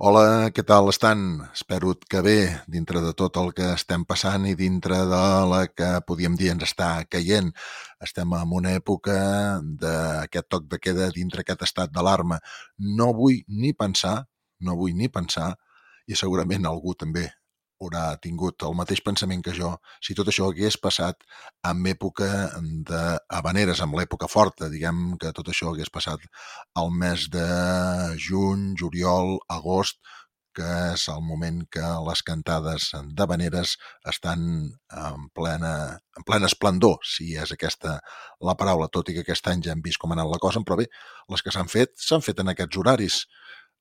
Hola, què tal estan? Espero que bé, dintre de tot el que estem passant i dintre de la que podíem dir ens està caient. Estem en una època d'aquest toc de queda dintre aquest estat d'alarma. No vull ni pensar, no vull ni pensar, i segurament algú també haurà tingut el mateix pensament que jo si tot això hagués passat en època de habaneres, amb l'època forta, diguem que tot això hagués passat al mes de juny, juliol, agost, que és el moment que les cantades d'habaneres estan en plena, en plena esplendor, si és aquesta la paraula, tot i que aquest any ja hem vist com ha anat la cosa, però bé, les que s'han fet, s'han fet en aquests horaris,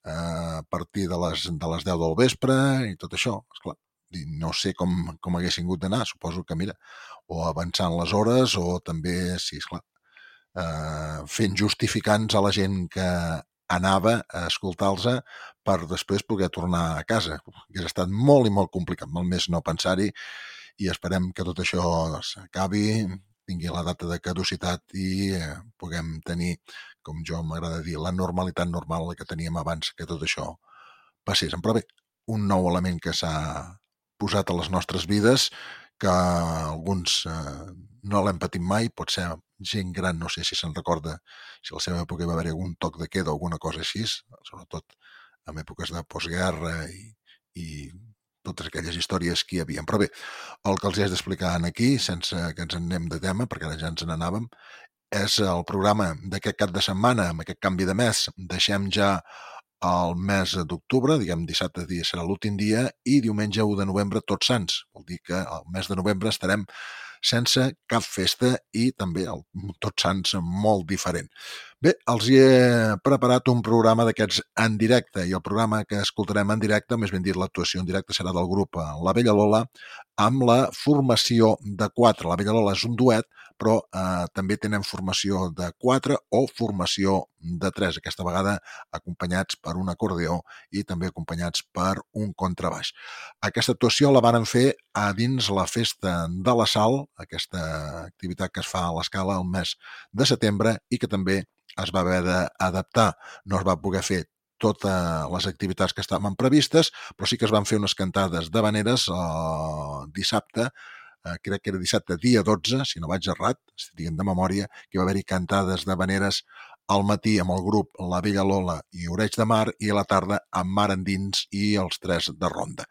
eh, a partir de les, de les 10 del vespre i tot això, esclar no sé com, com haguessin hagut d'anar, suposo que, mira, o avançant les hores o també, sí, esclar, eh, fent justificants a la gent que anava a escoltar-los per després poder tornar a casa. Hauria estat molt i molt complicat, molt més no pensar-hi i esperem que tot això s'acabi, tingui la data de caducitat i eh, puguem tenir, com jo m'agrada dir, la normalitat normal que teníem abans que tot això passés. Però bé, un nou element que s'ha posat a les nostres vides que alguns eh, no l'hem patit mai, pot ser gent gran, no sé si se'n recorda, si a la seva època va haver algun toc de queda o alguna cosa així, sobretot en èpoques de postguerra i, i totes aquelles històries que hi havia. Però bé, el que els he d'explicar aquí, sense que ens en anem de tema, perquè ara ja ens n'anàvem, és el programa d'aquest cap de setmana, amb aquest canvi de mes. Deixem ja el mes d'octubre, diguem dissabte dia serà l'últim dia, i diumenge 1 de novembre tots sants. Vol dir que el mes de novembre estarem sense cap festa i també el Tots Sants molt diferent. Bé, els hi he preparat un programa d'aquests en directe i el programa que escoltarem en directe, més ben dit l'actuació en directe, serà del grup eh, La Vella Lola amb la formació de quatre. La Vella Lola és un duet, però eh, també tenen formació de quatre o formació de tres, aquesta vegada acompanyats per un acordeó i també acompanyats per un contrabaix. Aquesta actuació la varen fer a dins la Festa de la Sal, aquesta activitat que es fa a l'escala el mes de setembre i que també es va haver d'adaptar. No es va poder fer totes les activitats que estaven previstes, però sí que es van fer unes cantades de veneres eh, dissabte, eh, crec que era dissabte dia 12, si no vaig errat, si diguem de memòria, que va haver-hi cantades de veneres al matí amb el grup La Vella Lola i Oreig de Mar i a la tarda amb Mar Endins i els tres de Ronda.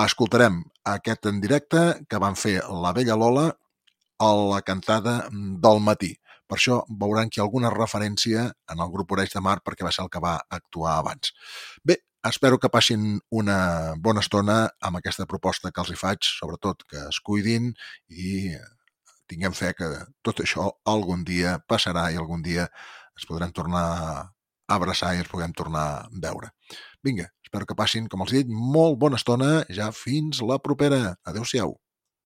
Escoltarem aquest en directe que van fer La Vella Lola a la cantada del matí. Per això veuran que hi ha alguna referència en el grup Oreix de Mar perquè va ser el que va actuar abans. Bé, espero que passin una bona estona amb aquesta proposta que els hi faig, sobretot que es cuidin i tinguem fe que tot això algun dia passarà i algun dia es podran tornar a abraçar i ens puguem tornar a veure. Vinga, espero que passin, com els he dit, molt bona estona, ja fins la propera. Adéu-siau.